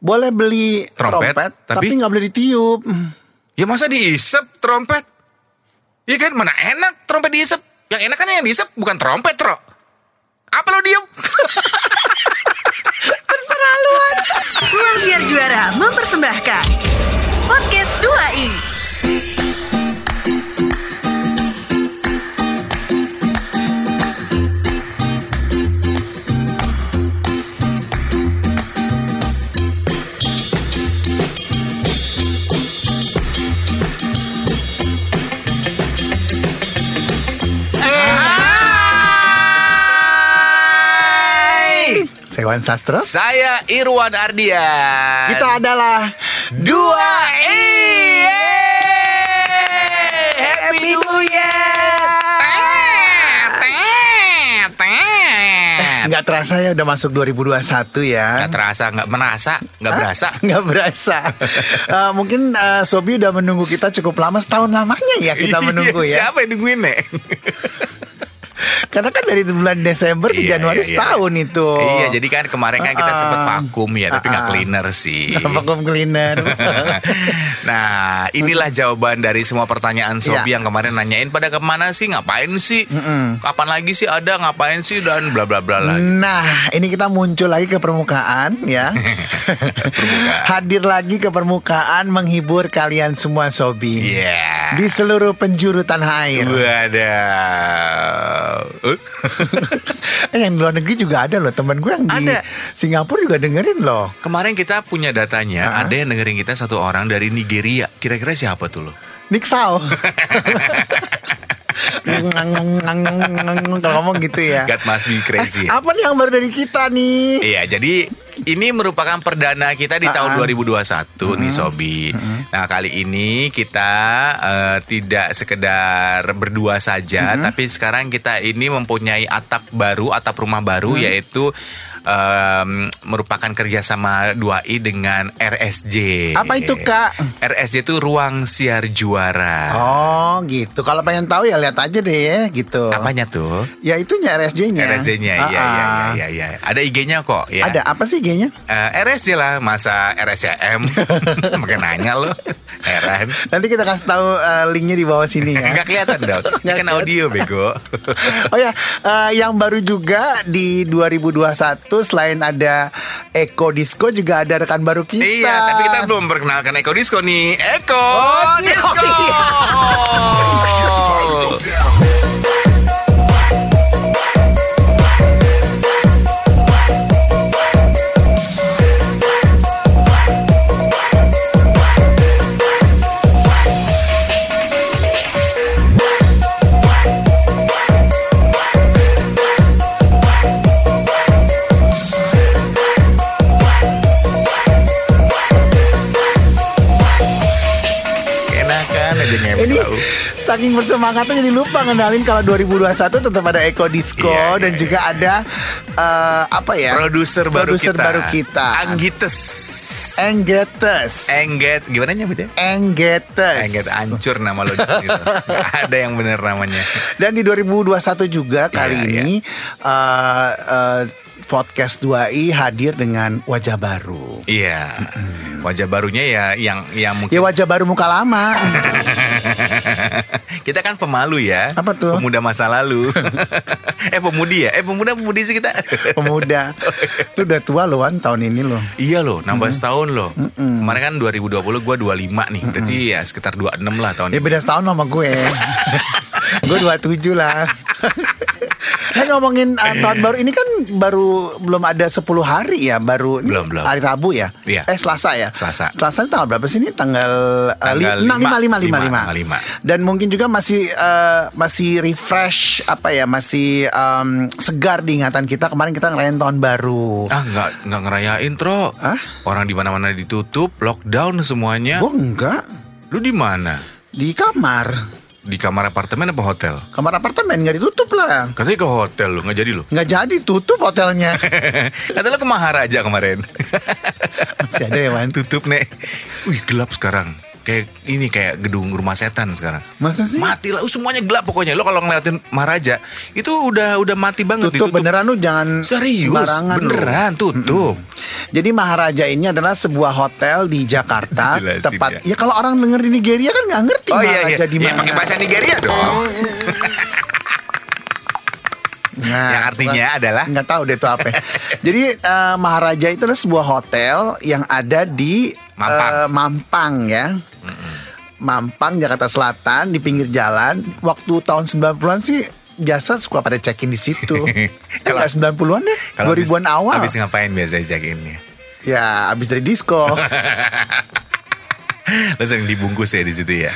Boleh beli Trompet, trompet, tapi- nggak boleh ditiup. Ya masa diisep trompet? Iya kan mana enak trompet diisep. Yang enak kan yang diisep bukan trompet, Tro. Apa lo diem? Ruang Siar Juara mempersembahkan Podcast 2i Hai. Sewan Sastro. Saya Irwan Ardian. Kita adalah dua i. Happy New Year. Tet. nggak terasa ya udah masuk 2021 ya. Nggak terasa, nggak merasa, nggak berasa. Nggak berasa. Eh, mungkin eh, Sobi udah menunggu kita cukup lama setahun lamanya ya kita menunggu Iya, ya. Siapa yang nungguin, Nek? Karena kan dari bulan Desember ke Iya, Januari iya, iya. setahun itu. Iya, jadi kan kemarin kan kita Ah, sempat vakum ya, tapi nggak ah, ah. cleaner sih. vakum cleaner. nah, inilah jawaban dari semua pertanyaan Sobi Iya. yang kemarin nanyain pada ke mana sih, ngapain sih, kapan lagi sih ada, ngapain sih dan bla bla bla lah. Nah, ini kita muncul lagi ke permukaan ya. Permukaan. Hadir lagi ke permukaan menghibur kalian semua Sobi. Iya. Di seluruh penjuru tanah air. Waduh. Eh? eh, yang di luar negeri juga ada loh teman gue yang di Ada. Singapura juga dengerin loh. Kemarin kita punya datanya, Ah. ada yang dengerin kita satu orang dari Nigeria. Kira-kira siapa tuh lo? Nick Sao. Kalau ngomong gitu ya. God must be crazy. Eh, apa nih yang baru dari kita nih? Iya, jadi ini merupakan perdana kita di tahun Ah, ah. 2021 nih Sobi. Nah, kali ini kita eh, tidak sekedar berdua saja, tapi sekarang kita ini mempunyai atap baru, atap rumah baru yaitu em, merupakan kerjasama 2i dengan RSJ. Apa itu, Kak? RSJ itu Ruang Siar Juara. Oh gitu. Kalau pengen tahu ya lihat aja deh ya gitu. Apanya tuh? Ya itunya RSJ-nya. RSJ-nya, iya, iya, iya, iya, iya. Ada IG-nya kok. Ya. Ada apa sih IG-nya? Eh, RSJ lah, masa RSCM Makin nanya lo Heran Nanti kita kasih tahu eh, linknya di bawah sini ya. Nggak kelihatan dong Ini kan audio bego Oh ya, eh, yang baru juga di 2021 selain ada Eko Disco juga ada rekan baru kita. Iya tapi kita belum perkenalkan Eko Disco nih Eko Oh, iya. Disco Enakan saking bersemangatnya jadi lupa ngenalin kalau 2021 tetap ada Eko Disco Iya, dan iya, juga ada eh, apa ya? Produser baru kita baru kita. Anggites Enggetes. Engget Gimana nyebutnya? Enggetes. Engget hancur nama lo di. Nggak ada yang bener namanya Dan di 2021 juga kali Iya, ini eh, eh, podcast 2i hadir dengan wajah baru. Iya Wajah barunya ya yang yang mungkin Ya wajah baru muka lama. kita kan pemalu ya. Apa tuh? Pemuda masa lalu. eh pemudi ya? Eh pemuda pemudi sih kita. Pemuda. Lu udah tua loh Wan tahun ini loh. iya loh, nambah setahun loh. Kemarin kan 2020 gue 25 nih. Berarti ya sekitar 26 lah tahun Ya ini. beda setahun sama gue. gue 27 lah. Eh ngomongin uh, tahun baru ini kan baru belum ada 10 hari ya baru Belum, belum. hari Rabu ya. Iya. Eh Selasa ya. Selasa. Selasa tanggal berapa sih ini? Tanggal Tanggal li- lima. 5 5 5 Lima, 5 lima. Dan mungkin juga masih uh, masih refresh apa ya masih um, segar di ingatan kita kemarin kita ngerayain tahun baru. Ah nggak nggak ngerayain tro. Hah? Orang di mana-mana ditutup, lockdown semuanya. Gue enggak Lu di mana? di kamar. Di kamar apartemen apa hotel? Kamar apartemen nggak ditutup lah. Katanya ke hotel lu, nggak jadi lu. Nggak jadi tutup hotelnya. Kata lu ke Maharaja kemarin. Masih ada ya Wan. Tutup nek. Wih gelap sekarang. Kayak ini kayak gedung rumah setan sekarang. Masa sih? Mati lah, uh, semuanya gelap pokoknya. Lo kalau ngeliatin Maharaja itu udah udah mati banget. Tutup ditutup. beneran lu jangan Serius, sembarangan lu. beneran tutup. Jadi Maharaja ini adalah sebuah hotel di Jakarta Jelasin tepat. ya. Ya kalau orang denger di Nigeria kan nggak ngerti Oh iya iya, Maharaja di ya, mana. pakai bahasa Nigeria dong. Nah, yang artinya adalah nggak tahu deh itu apa. Jadi eh, Maharaja itu adalah sebuah hotel yang ada di Mampang. eh, Mampang ya. Mampang Jakarta Selatan di pinggir jalan. Waktu tahun 90-an sih biasa suka pada check-in di situ. Kalau- Kalau 90-an deh, 2000-an habis- awal. Habis ngapain biasanya check-innya? Ya, abis dari disco. Lo sering dibungkus ya di situ ya.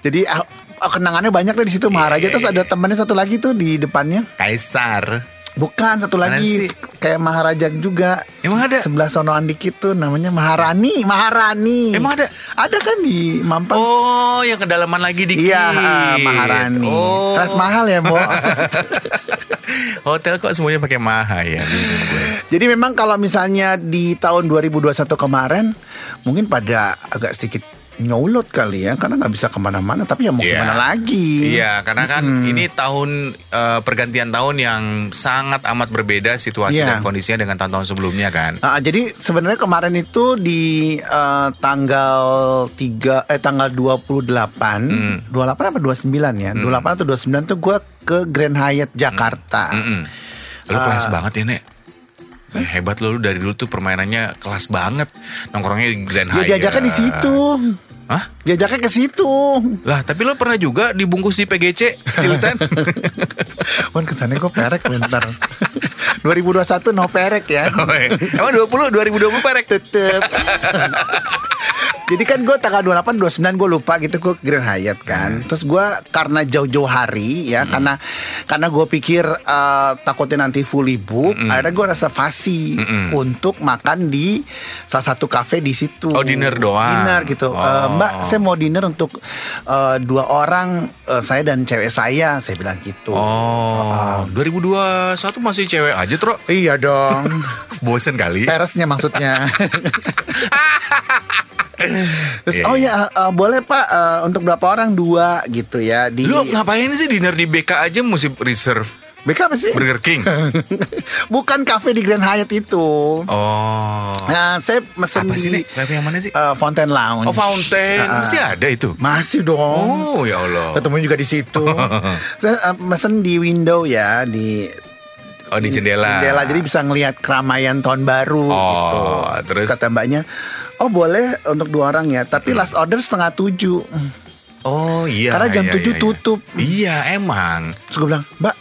Jadi ah, kenangannya banyak deh di situ Maharaja. Iya, Terus iya, ada temannya satu lagi tuh di depannya. Kaisar. Bukan satu lagi kayak Maharaja juga. Emang ada? Sebelah sonoan dikit tuh namanya Maharani, Maharani. Emang ada? Ada kan di Mampang. Oh, yang kedalaman lagi dikit. Iya, ah, Maharani. Oh. Kelas mahal ya, Bo. Hotel kok semuanya pakai maha ya? Jadi memang kalau misalnya di tahun 2021 kemarin mungkin pada agak sedikit nyolot kali ya karena nggak bisa ke mana-mana tapi ya mau Iya. gimana lagi Iya, karena kan ini tahun eh, pergantian tahun yang sangat amat berbeda situasi Iya. dan kondisinya dengan tahun-tahun sebelumnya kan. Ah, jadi sebenarnya kemarin itu di eh, tanggal 3 eh tanggal 28 28 apa 29 ya 28 atau 29 tuh gue ke Grand Hyatt Jakarta Mm-mm. Lu kelas banget ya, Nek. Eh, hebat lo lu dari dulu tuh permainannya kelas banget. Nongkrongnya di Grand dia Hyatt. diajaknya di situ Hah? diajaknya ke situ Lah, tapi lo pernah juga dibungkus di PGC Cilten? Wan kesannya kok perek bentar 2021 no perek ya Oh, iya. Emang 20 2020 perek Tetep Jadi kan gue tanggal 28, 29 gue lupa gitu gue Grand Hyatt kan. Terus gue karena jauh-jauh hari ya karena karena gue pikir eh, takutnya nanti fully book, akhirnya gue reservasi untuk makan di salah satu cafe di situ. Oh, dinner doang. Dinner gitu. Oh. Eh, Mbak, saya mau dinner untuk eh, dua orang eh, saya dan cewek saya, saya bilang gitu. Oh, 2021 masih cewek aja, Tro. Iya dong. Bosen kali. Peresnya maksudnya. Terus Iya, oh ya eh, boleh Pak eh, untuk berapa orang dua gitu ya di Lu ngapain sih dinner di BK aja mesti reserve BK apa sih? Burger King? Bukan cafe di Grand Hyatt itu. Oh. Nah, saya mesen Apa sih, di Nek? Cafe yang mana sih? eh, Fountain Lounge. Oh, Fountain. Ah, ah. Masih ada itu? Masih dong. Oh, ya Allah. Ketemu juga di situ. saya eh, mesen di window ya di Oh, di jendela. Jendela jadi bisa ngelihat keramaian tahun baru Oh, gitu. terus? kata mbaknya, oh boleh untuk dua orang ya, tapi last order setengah tujuh. Oh, iya. Karena jam iya, 7 iya, iya. tutup. Iya, emang. Terus gue bilang, mbak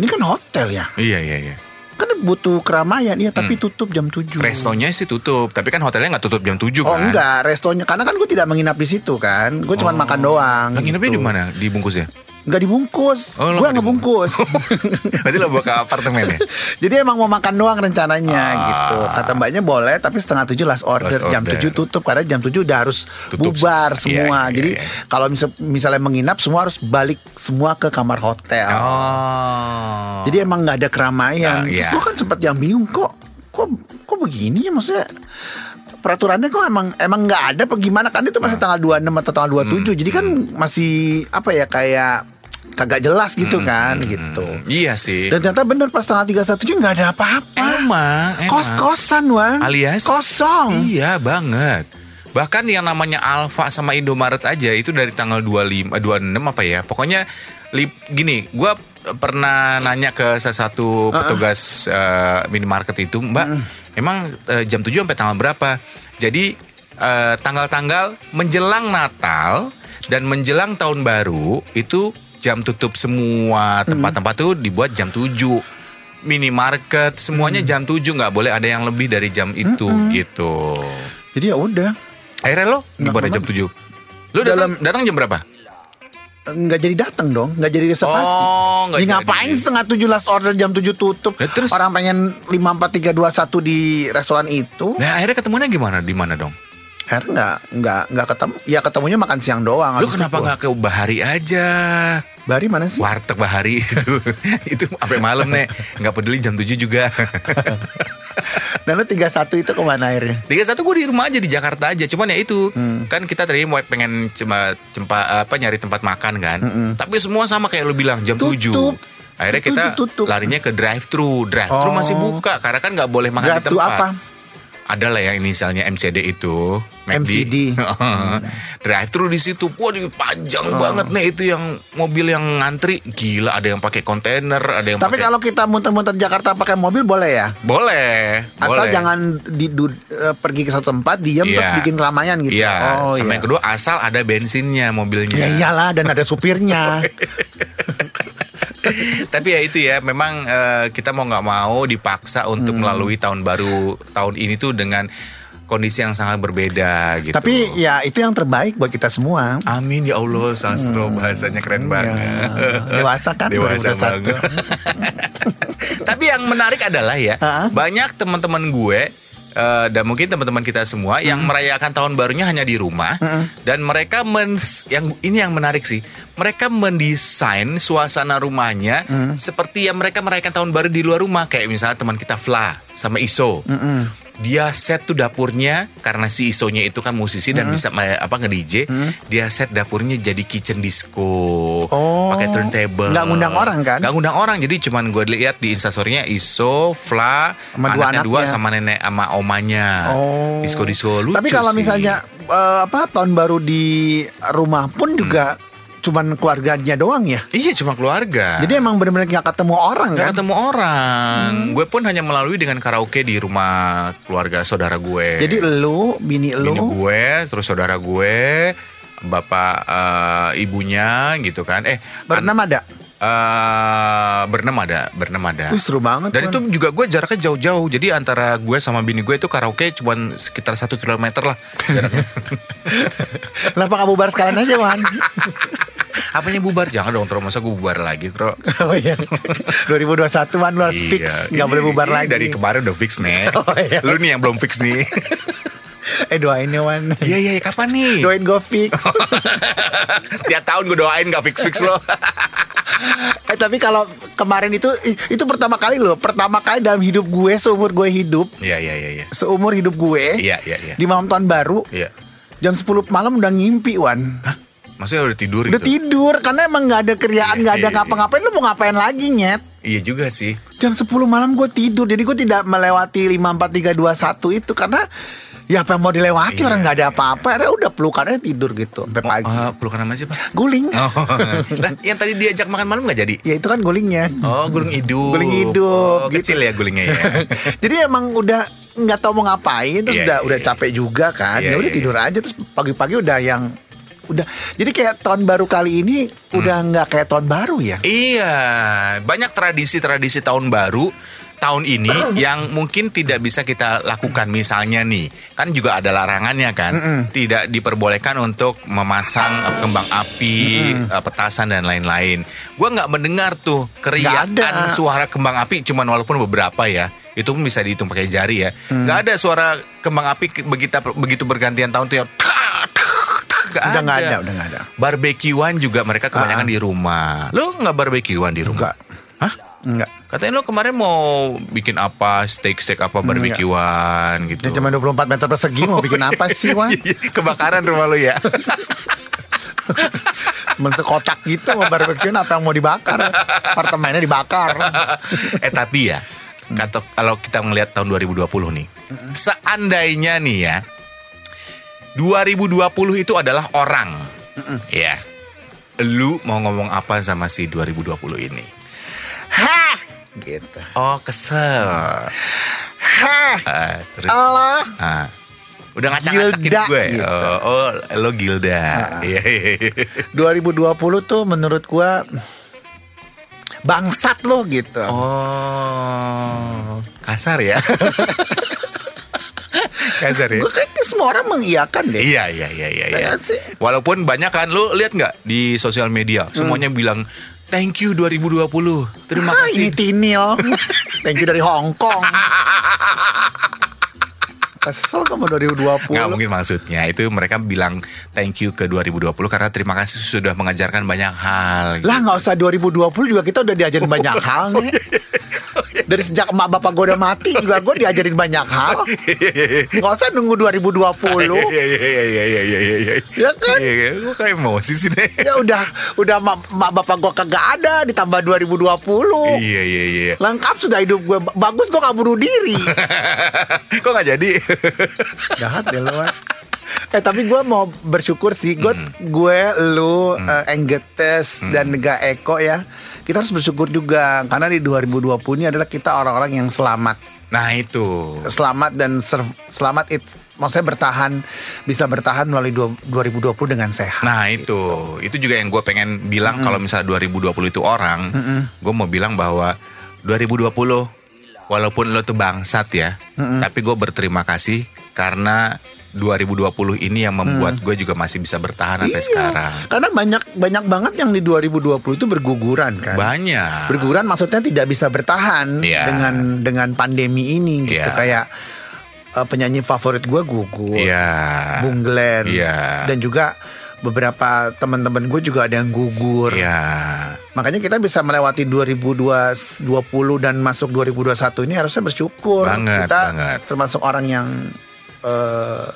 ini kan hotel ya, Iya, iya, iya. kan butuh keramaian ya, tapi tutup jam 7 Restonya sih tutup, tapi kan hotelnya nggak tutup jam 7 Oh kan? enggak, restonya karena kan gue tidak menginap di situ kan, gue cuma makan doang. Lah nginepnya gitu. di mana? Dibungkusnya? Nggak dibungkus, Oh, gue nggak ngebungkus. Berarti lo bawa ke apartemen ya? Jadi emang mau makan doang rencananya Ah. gitu. Kata mbaknya boleh, tapi setengah tujuh last order. Last Jam order. tujuh tutup karena jam tujuh udah harus Tutup bubar semua. semua. Iya, iya, Jadi iya. kalau misal, misalnya menginap semua harus balik semua ke kamar hotel. Oh. Jadi emang nggak ada keramaian. Ah, Terus gue kan sempat yang bingung kok, kok, kok begini ya maksudnya. Peraturannya kok emang emang nggak ada apa gimana kan itu masih tanggal 26 atau tanggal 27 Jadi kan masih apa ya kayak kagak jelas gitu kan gitu. Iya sih. Dan ternyata bener pas tanggal 31 juga nggak ada apa-apa. Emang, emang. Kos-kosan Wan Alias? Kosong Iya banget. Bahkan yang namanya Alfa sama Indomaret aja itu dari tanggal 25 eh, 26 apa ya? Pokoknya lip, gini, gua pernah nanya ke salah satu petugas eh, minimarket itu, "Mbak, emang eh, jam 7 sampai tanggal berapa?" Jadi eh, tanggal-tanggal menjelang Natal dan menjelang tahun baru itu jam tutup semua tempat-tempat tuh dibuat jam 7 minimarket semuanya jam 7 nggak boleh ada yang lebih dari jam itu gitu. Jadi ya udah Akhirnya lo gimana apa-apa. jam 7? Lo datang datang jam berapa? nggak jadi datang dong nggak jadi reservasi Oh, Ya, jadi. ngapain setengah tujuh last order jam tujuh tutup Ya, terus? Orang pengen lima empat tiga dua satu di restoran itu Nah, akhirnya ketemunya gimana? Di mana dong? Akhirnya nggak nggak nggak ketemu ya ketemunya makan siang doang Lu kenapa nggak ke Bahari aja? Bari mana sih Warteg Bahari itu itu sampai malam nih, nggak peduli jam 7 juga. dan lu 31 itu ke mana akhirnya Tiga satu gue di rumah aja di Jakarta aja, cuman ya itu Hmm. kan kita tadi mau pengen cuma cempa, apa nyari tempat makan kan, tapi semua sama kayak lu bilang jam Tutup. 7 Akhirnya kita Tutup, tutup. larinya ke drive thru, drive thru Oh. masih buka karena kan nggak boleh makan drive di tempat. apa Ada lah yang inisialnya MCD itu, McD. Drive thru di situ, wah di- panjang Oh. banget nih itu yang mobil yang ngantri, gila ada yang pakai kontainer, ada yang tapi pakai kalau kita muter-muter Jakarta pakai mobil boleh ya boleh, asal boleh. jangan di, du- eh, pergi ke satu tempat diam terus Iya. bikin keramaian gitu Iya, oh sama iya. yang kedua asal ada bensinnya mobilnya. ya iyalah dan ada supirnya Tapi ya itu ya, memang eh, kita mau nggak mau dipaksa untuk Hmm. melalui tahun baru tahun ini tuh dengan kondisi yang sangat berbeda gitu. tapi ya itu yang terbaik buat kita semua Amin ya Allah, sastro bahasanya keren banget. Ya, dewasa kan Dewasa 2021. banget. Tapi yang menarik adalah ya, Ha-ha. banyak teman-teman gue eh, dan mungkin teman-teman kita semua yang merayakan tahun barunya hanya di rumah dan mereka men yang ini yang menarik sih. Mereka mendesain suasana rumahnya seperti yang mereka merayakan tahun baru di luar rumah kayak misalnya teman kita Fla sama Iso. Dia set tuh dapurnya karena si Isonya itu kan musisi dan bisa ma- apa nge-DJ, dia set dapurnya jadi kitchen disco. Oh. pakai turntable. Nggak ngundang orang kan? Nggak ngundang orang. Jadi cuman gue lihat di instastorynya Iso, Fla, Sama dua anaknya dua sama nenek sama omanya. Oh. Disco disco lucu Tapi kalau sih. misalnya eh, apa tahun baru di rumah pun juga cuman keluarganya doang ya. Iya cuma keluarga. Jadi emang benar-benar nggak ketemu orang Nggak kan? ketemu orang. Gue pun hanya melalui dengan karaoke di rumah keluarga saudara gue. Jadi lu, bini lu, Bini gue, terus saudara gue, bapak eh, ibunya gitu kan. Eh, berenam ada. Eh, berenam ada, berenam ada. Wih, seru banget. Dan Wan. itu juga gue jaraknya jauh-jauh. Jadi antara gue sama bini gue itu karaoke cuman sekitar satu kilometer lah. jaraknya. Kenapa nggak bubar sekalian aja, Wan? Apanya bubar? Jangan dong, terus masa gue bubar lagi, Tro. oh iya. 2021 Wan lu harus fix, nggak boleh bubar Iya. Ini lagi. Dari kemarin udah fix nih. Oh, iya. Lu nih yang belum fix nih. eh doain ya, Wan. Iya, iya, iya. kapan nih? Doain gue fix. Tiap tahun gue doain gak fix-fix lo. Eh tapi kalau kemarin itu itu pertama kali loh, pertama kali dalam hidup gue seumur gue hidup, Iya, iya, iya, iya. seumur hidup gue. Iya, iya, iya. Di malam tahun baru, Iya. jam 10 malam udah ngimpi, Wan. Hah? Maksudnya udah tidur Udah gitu? tidur karena emang nggak ada kerjaan, Iya, nggak ada iya, ngapa-ngapain lu mau ngapain lagi nyet? Iya juga sih. Jam 10 malam gue tidur. Jadi gue tidak melewati 5 4 3 2 1 itu karena ya apa yang mau dilewati Iya, orang nggak ada apa-apa. Akhirnya udah pelukannya tidur gitu sampai pagi. Eh, pelukan nama siapa? Guling. Oh, nah, yang tadi diajak makan malam nggak jadi? Ya itu kan gulingnya. Oh, guling hidup. Guling hidup, Oh, gitu. kecil ya gulingnya ya. Jadi emang udah nggak tahu mau ngapain terus Iya, udah iya, udah iya. capek juga kan. Iya, ya udah iya, tidur aja terus pagi-pagi udah yang udah jadi kayak tahun baru kali ini Hmm. udah nggak kayak tahun baru ya. Iya, banyak tradisi-tradisi tahun baru tahun ini yang mungkin tidak bisa kita lakukan. Misalnya nih, kan juga ada larangannya kan, tidak diperbolehkan untuk memasang kembang api, eh, petasan dan lain-lain. Gua nggak mendengar tuh keriakan ada. suara kembang api, cuman walaupun beberapa ya. Itu pun bisa dihitung pakai jari ya. Hmm. Nggak ada suara kembang api begitu begitu bergantian tahun tuh yang Nggak Udah nggak ada, udah nggak ada. Barbekyuan juga mereka kebanyakan di rumah. Lu nggak barbekyuan di rumah? Enggak. Hah? Enggak. Katanya lu kemarin mau bikin apa, steak-steak apa barbekyuan gitu. Ya cuma 24 meter persegi mau bikin apa sih, Wan? Kebakaran rumah lu ya. Cuma kotak gitu mau barbeque apa yang mau dibakar? Apartemennya dibakar. eh tapi ya, kata kalau kita melihat tahun 2020 nih. Seandainya nih ya 2020 itu adalah orang. Ya. Lu mau ngomong apa sama si 2020 ini? Hah! Gitu. Oh, kesel. Hah! Ah, terus Allah. Ah. Udah ngacak-ngacakin gue. gitu. Oh, oh, lo Gilda. Iya, iya, iya. 2020 tuh menurut gua bangsat lo gitu. Oh, kasar ya. kasar ya. Gue kayaknya semua orang mengiyakan deh. Iya, iya, iya, iya. iya. Walaupun banyak kan, lu lihat nggak di sosial media, semuanya bilang thank you 2020. Terima Ah, kasih. ini Tinil. Thank you dari Hong Kong. Kesel kamu 2020. Nggak mungkin maksudnya itu mereka bilang thank you ke 2020 karena terima kasih sudah mengajarkan banyak hal. Lah nggak usah 2020 juga kita udah diajarin banyak hal nih. Dari sejak emak bapak gue udah mati juga gue diajarin banyak hal. Nggak usah nunggu 2020. Iya iya iya iya iya iya iya iya. Ya kan? Iya, iya. Gue kayak emosi sih deh. Ya udah udah emak, emak bapak gue kagak ada ditambah 2020. Iya iya iya. Lengkap sudah hidup gue bagus gue gak bunuh diri. Kok nggak jadi? Jahat ya lo. Wan. Eh tapi gue mau bersyukur sih. Gue gue lu eh, Enggetes dan Nega Eko ya. Kita harus bersyukur juga karena di 2020 ini adalah kita orang-orang yang selamat. Nah itu. selamat dan ser- selamat it maksudnya bertahan bisa bertahan melalui dua- 2020 dengan sehat. Nah itu, itu juga yang gue pengen bilang kalau misalnya 2020 itu orang, gue mau bilang bahwa 2020 walaupun lo tuh bangsat ya, tapi gue berterima kasih karena 2020 ini yang membuat gue juga masih bisa bertahan sampai Iya. sekarang. Karena banyak banyak banget yang di 2020 itu berguguran kan. Banyak. Berguguran maksudnya tidak bisa bertahan Iya. dengan dengan pandemi ini gitu Iya. kayak eh, penyanyi favorit gue gugur. Iya. Bung Glenn. Iya. Dan juga beberapa teman-teman gue juga ada yang gugur. Iya. Makanya kita bisa melewati 2020 dan masuk 2021 ini harusnya bersyukur. Banget, kita banget. termasuk orang yang eh,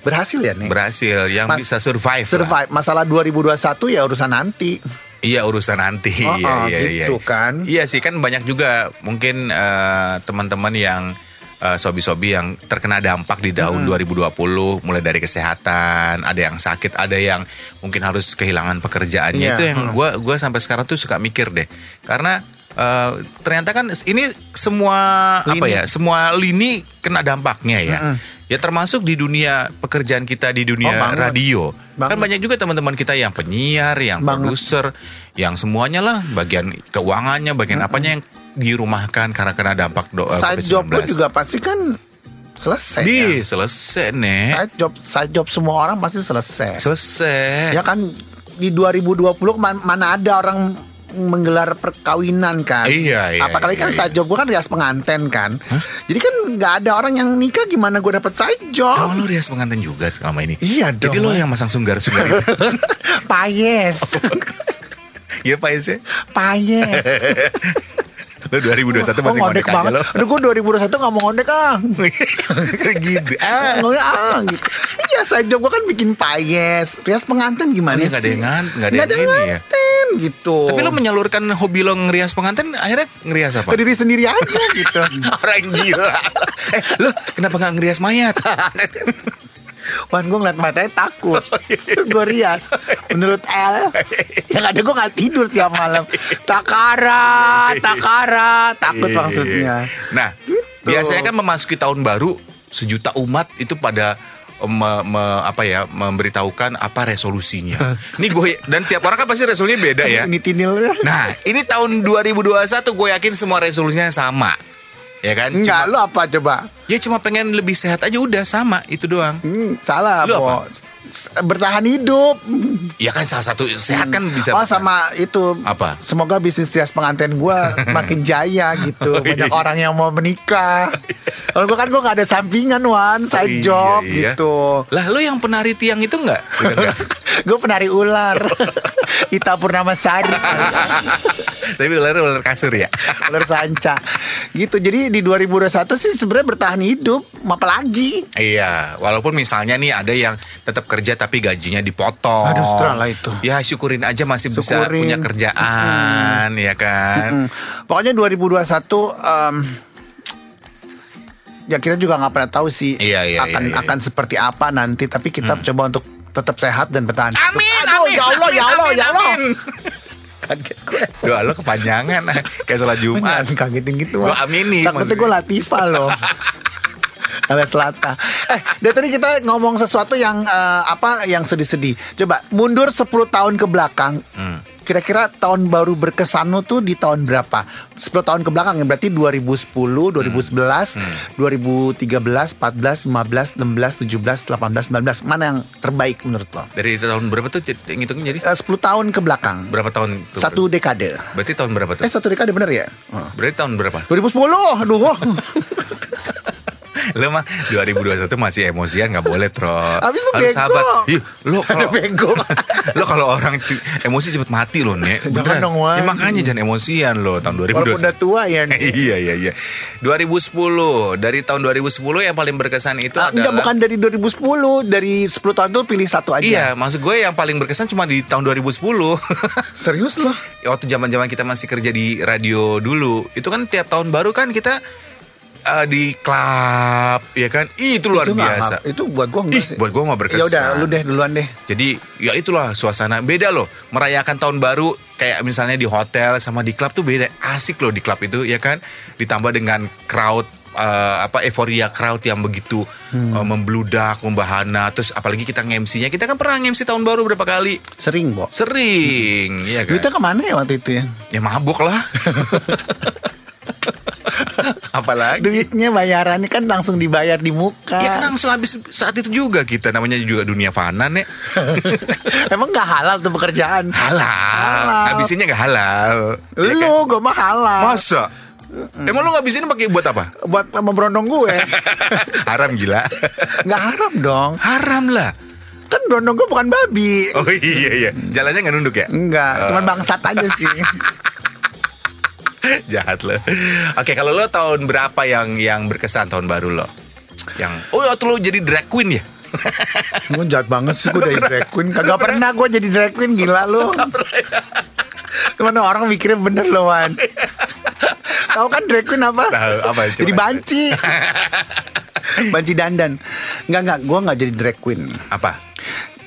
berhasil ya nih. Berhasil yang Mas- bisa survive. lah. Survive. Masalah 2021 ya urusan nanti. Iya urusan nanti. Oh, iya, oh, iya, gitu iya. kan. Iya sih kan banyak juga mungkin eh, teman-teman yang eh, sobi-sobi yang terkena dampak di tahun 2020 mulai dari kesehatan, ada yang sakit, ada yang mungkin harus kehilangan pekerjaannya. Iya, Itu yang hmm. gua gua sampai sekarang tuh suka mikir deh. Karena eh, ternyata kan ini semua apa Lini. ya? Semua lini kena dampaknya ya. Ya termasuk di dunia pekerjaan kita di dunia Oh, banget. radio. Banget. Kan banyak juga teman-teman kita yang penyiar, yang Banget. produser, yang semuanya lah bagian keuangannya, bagian apanya yang dirumahkan karena kena dampak do, eh, Side COVID-19. job pun juga pasti kan selesai. Di kan? selesai nih. Side job, side job semua orang pasti selesai. Selesai. Ya kan di 2020 man- mana ada orang menggelar perkawinan kan? Iya, iya, Apalagi kan iya, side job gue kan rias penganten kan. Jadi kan nggak ada orang yang nikah gimana gue dapet side job? Oh, lu rias pengantin juga selama ini. Iya dong. Jadi lo yang masang sunggar-sunggar itu. Payes, Iya Pak Ese. payes. Lo 2021 Oh, masih ngondek ngondek aja banget. lo. Aduh gue 2021 gak mau ngondek ah. gitu. Ah, ngondek ah gitu. Iya side job gue kan bikin payes. Rias pengantin gimana Oh, sih? nggak ada yang ngan- nggak ada yang ini ya? gitu. Tapi lo menyalurkan hobi lo ngerias pengantin akhirnya ngerias apa? ke diri sendiri aja gitu. Orang gila. eh, lo kenapa nggak ngerias mayat? Wan gue ngeliat matanya takut Oh, iya. Terus gue rias Menurut L Yang ada gue gak tidur tiap malam Takara Takara Takut Iya, maksudnya Nah, Gitu. biasanya kan memasuki tahun baru sejuta umat itu pada me- me- apa ya memberitahukan apa resolusinya. Ini gue dan tiap orang kan pasti resolusinya beda ya. Ini tinil Nah, ini tahun 2021 gue yakin semua resolusinya sama. Ya kan? Enggak Cuma- lu apa coba ya cuma pengen lebih sehat aja udah sama itu doang. hmm, Salah Lu Po. apa? Bertahan hidup Ya kan salah satu sehat kan bisa Oh sama itu Apa? Semoga bisnis trias pengantin gue Makin jaya gitu Oh, iya. Banyak orang yang mau menikah Kalau gue kan gue gak ada sampingan Wan Side Iya, job iya. gitu Lah, lo yang penari tiang itu enggak? Gue penari ular Ita Purnama Sari Tapi ular ular kasur ya. Ular sanca Gitu jadi di 2021 sih sebenarnya bertahan hidup Apalagi Iya, walaupun misalnya nih ada yang tetap kerja tapi gajinya dipotong. Aduh, setelah lah itu. Ya syukurin aja masih bisa Syukurin. punya kerjaan, ya kan. Hmm. Pokoknya 2021 em, Ya kita juga nggak pernah tahu sih Iya, iya, akan iya, iya. akan seperti apa nanti tapi kita coba untuk tetap sehat dan bertahan. Amin, Aduh, amin, ya Allah ya Allah amin, ya Allah amin. Kaget gue Doa lo kepanjangan kayak sholat Jumat. Jangan kagetin gitu Gua Wak. amini Takutnya gue Latifah loh Ala Selatan Eh dari tadi kita ngomong sesuatu yang eh, Apa yang sedih-sedih Coba mundur 10 tahun ke belakang Hmm. Kira-kira tahun baru berkesan lo tuh di tahun berapa 10 tahun ke belakang ya Berarti 2010 2011 2013 14 15 16 17 18 19 Mana yang terbaik menurut lo Dari tahun berapa tuh ngitungnya jadi? Eh, 10 tahun ke belakang Berapa tahun? tuh? Satu dekade Berarti tahun berapa tuh? Eh satu dekade bener ya Oh. Berarti tahun berapa? 2010 Aduh lo mah 2021 masih emosian nggak boleh tro. Habis lu Harus bego. Ih, lo kalau bego. lo kalau orang emosi cepet mati lo nih. Jangan dong. Ya, makanya jangan emosian lo tahun 2021. Walaupun udah tua ya nih. iya iya iya. 2010 dari tahun 2010 yang paling berkesan itu Ah, adalah enggak bukan dari 2010, dari 10 tahun tuh pilih satu aja. Iya, maksud gue yang paling berkesan cuma di tahun 2010. Serius loh. Waktu zaman-zaman kita masih kerja di radio dulu, itu kan tiap tahun baru kan kita eh, di klub, ya kan? Ih, itu luar itu nggak- biasa. nggak- itu buat gua enggak Ih, sih. buat gua mah berkesan. Ya udah, lu deh duluan deh. Jadi ya itulah suasana beda loh. Merayakan tahun baru kayak misalnya di hotel sama di klub tuh beda. Asik loh di klub itu ya kan. Ditambah dengan crowd eh, apa euforia crowd yang begitu Hmm. eh, membludak, membahana. Terus apalagi kita nge-MC-nya. Kita kan pernah nge-MC tahun baru berapa kali? Sering, Bo. Sering, iya kan? Duitnya ke mana ya waktu itu ya? Ya mabuk lah. Apalagi? Duitnya bayarannya kan langsung dibayar di muka. Ya kan langsung habis saat itu juga kita namanya juga dunia fana nih. Emang nggak halal tuh pekerjaan? Halal. Halal. Habisinnya gak halal. Ya Lu, kan? gue mah halal. Masa? Emang lu ngabisin pakai buat apa? Buat memberondong gue. Haram gila. Nggak haram dong. Haram lah. Kan berondong gue bukan babi. Oh iya iya. Jalannya nggak nunduk ya? Enggak, cuman bangsat aja sih. Jahat lo. Oke, kalau lo tahun berapa yang yang berkesan tahun baru lo? Yang Oh, waktu lo jadi drag queen ya? Gue jahat banget sih gue dari drag queen. Kagak pernah gue jadi drag queen gila lu. Gimana orang mikirnya bener loh Wan. Tahu kan drag queen apa? Tahu, apa? Coba. Jadi banci. banci dandan. Enggak enggak, gue nggak jadi drag queen. Apa?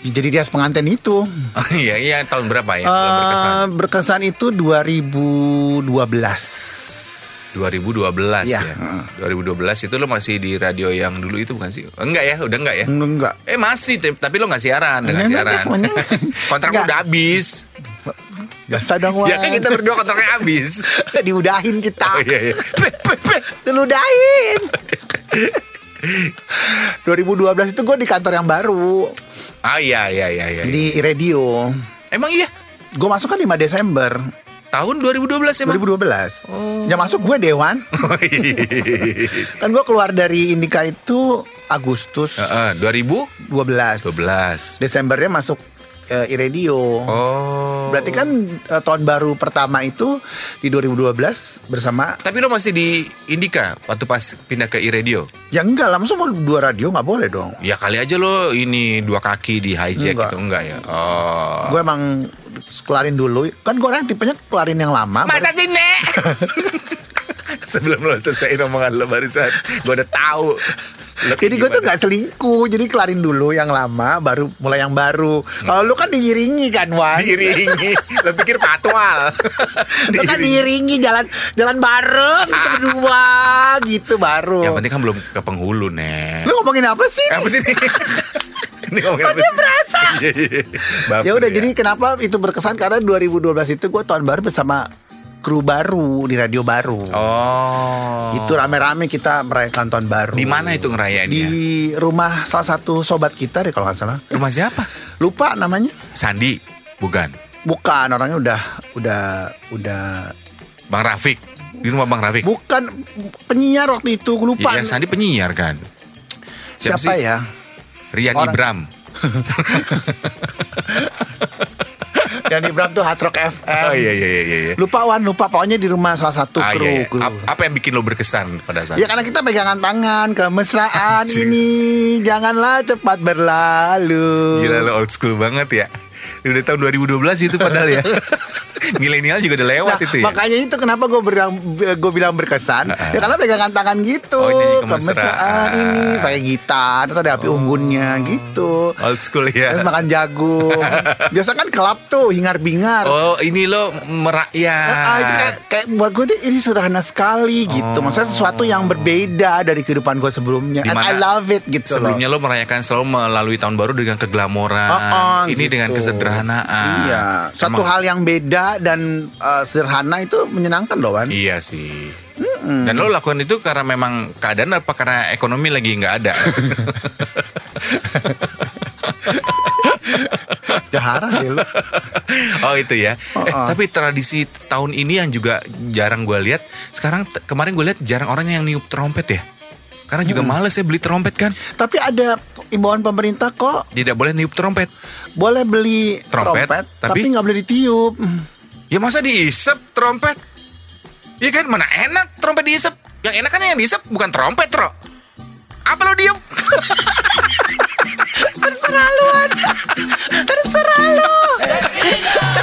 Jadi rias pengantin itu. Oh iya, iya tahun berapa ya? lo berkesan. Berkesan itu 2012. 2012 Iya, ya. heeh. 2012 itu lo masih di radio yang dulu itu bukan sih? Enggak ya, udah enggak ya? Enggak. Eh masih, tapi lo nggak siaran, Enggak, siaran. enggak. Kontrak Enggak. udah habis. Biasa dong. Ya kan kita berdua kontraknya habis. Diudahin kita. Oh iya iya. Diludahin. 2012 itu gue di kantor yang baru Ah iya iya iya iya. di radio. Emang iya? Gue masuk kan 5 Desember Tahun 2012 emang. 2012. Yang masuk gue Dewan. Oh, iya. Kan gue keluar dari Indika itu Agustus Heeh, 2012. 12. Desembernya masuk eh, iRadio. Oh. Berarti kan eh, tahun baru pertama itu di 2012 bersama Tapi lo masih di Indika waktu pas pindah ke iRadio. Ya enggak masa mau dua radio nggak boleh dong. Ya kali aja lo ini dua kaki di hijack Enggak. gitu enggak ya? Oh. Gue emang kelarin dulu. Kan gue orang tipenya kelarin yang lama. Masa sih, Nek? Sebelum lo selesai omongan lo barusan, gue udah tahu. Jadi gue tuh gak selingkuh Jadi kelarin dulu yang lama Baru mulai yang baru Kalau lu kan diiringi kan Wan diiringi. Lo pikir patwal. Lu kan diiringi jalan jalan bareng Kita berdua Gitu baru Yang penting kan belum ke penghulu, Nek. Lu ngomongin apa sih? Apa sih ini? Ini ngomongin apa sih? berasa Iya, iya. Baper Ya udah jadi kenapa itu berkesan Karena 2012 itu gue tahun baru bersama Kru baru Di radio baru Oh. Itu rame-rame kita merayakan tahun baru Di mana itu ngerayainnya? Di rumah salah satu sobat kita deh kalau nggak salah Rumah siapa? Lupa namanya Sandi, bukan. Bukan orangnya udah Udah Udah Bang Rafiq. Di rumah Bang Rafiq. Bukan penyiar waktu itu gue lupa. Iya, Sandi penyiar kan. Siapa sih? ya? Rian Orang- Ibram. Dan Ibram tuh Hard Rock FM. Oh iya iya iya iya. Lupa Wan, lupa pokoknya di rumah salah satu Ah, kru. iya, iya. kru. Apa yang bikin lo berkesan pada saat Ya karena kita pegangan tangan kemesraan ini janganlah cepat berlalu. Gila lo old school banget ya. Udah tahun 2012 itu padahal ya. Milenial juga udah lewat Nah, itu ya. makanya itu kenapa gue bilang gue bilang berkesan Ah, ah. ya karena pegangan tangan gitu Oh, ini kemesraan. ini pakai gitar terus ada api unggunnya gitu Old school terus ya. makan jagung biasa kan kelap tuh hingar bingar Oh ini lo merakyat. Ah, itu kayak, kayak buat gue tuh ini sederhana sekali gitu. Maksudnya sesuatu yang berbeda dari kehidupan gue sebelumnya. And Di mana I love it gitu Sebelumnya loh. lo merayakan selalu melalui tahun baru dengan keglamoran. Oh, oh, ini gitu. dengan kesederhanaan. Iya, satu Emang- hal yang beda dan uh, sederhana itu menyenangkan loh, Wan. Iya sih. Dan lo lakukan itu karena memang keadaan apa karena ekonomi lagi nggak ada? Jahara deh lu. oh itu ya. Oh, eh oh. tapi tradisi tahun ini yang juga jarang gue lihat. Sekarang kemarin gue lihat jarang orang yang niup trompet ya. Karena juga males ya beli trompet kan. Tapi ada imbauan pemerintah kok Tidak boleh niup trompet. boleh beli Trompet, trompet, tapi- tapi nggak boleh ditiup. Ya masa diisep trompet? Iya kan mana enak trompet diisep. Yang enak kan yang diisep bukan trompet, Tro. Apa lo diem? Terserah lu, terserah lu, terserah atur.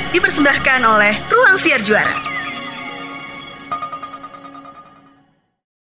dipersembahkan oleh Ruang Siar Juara.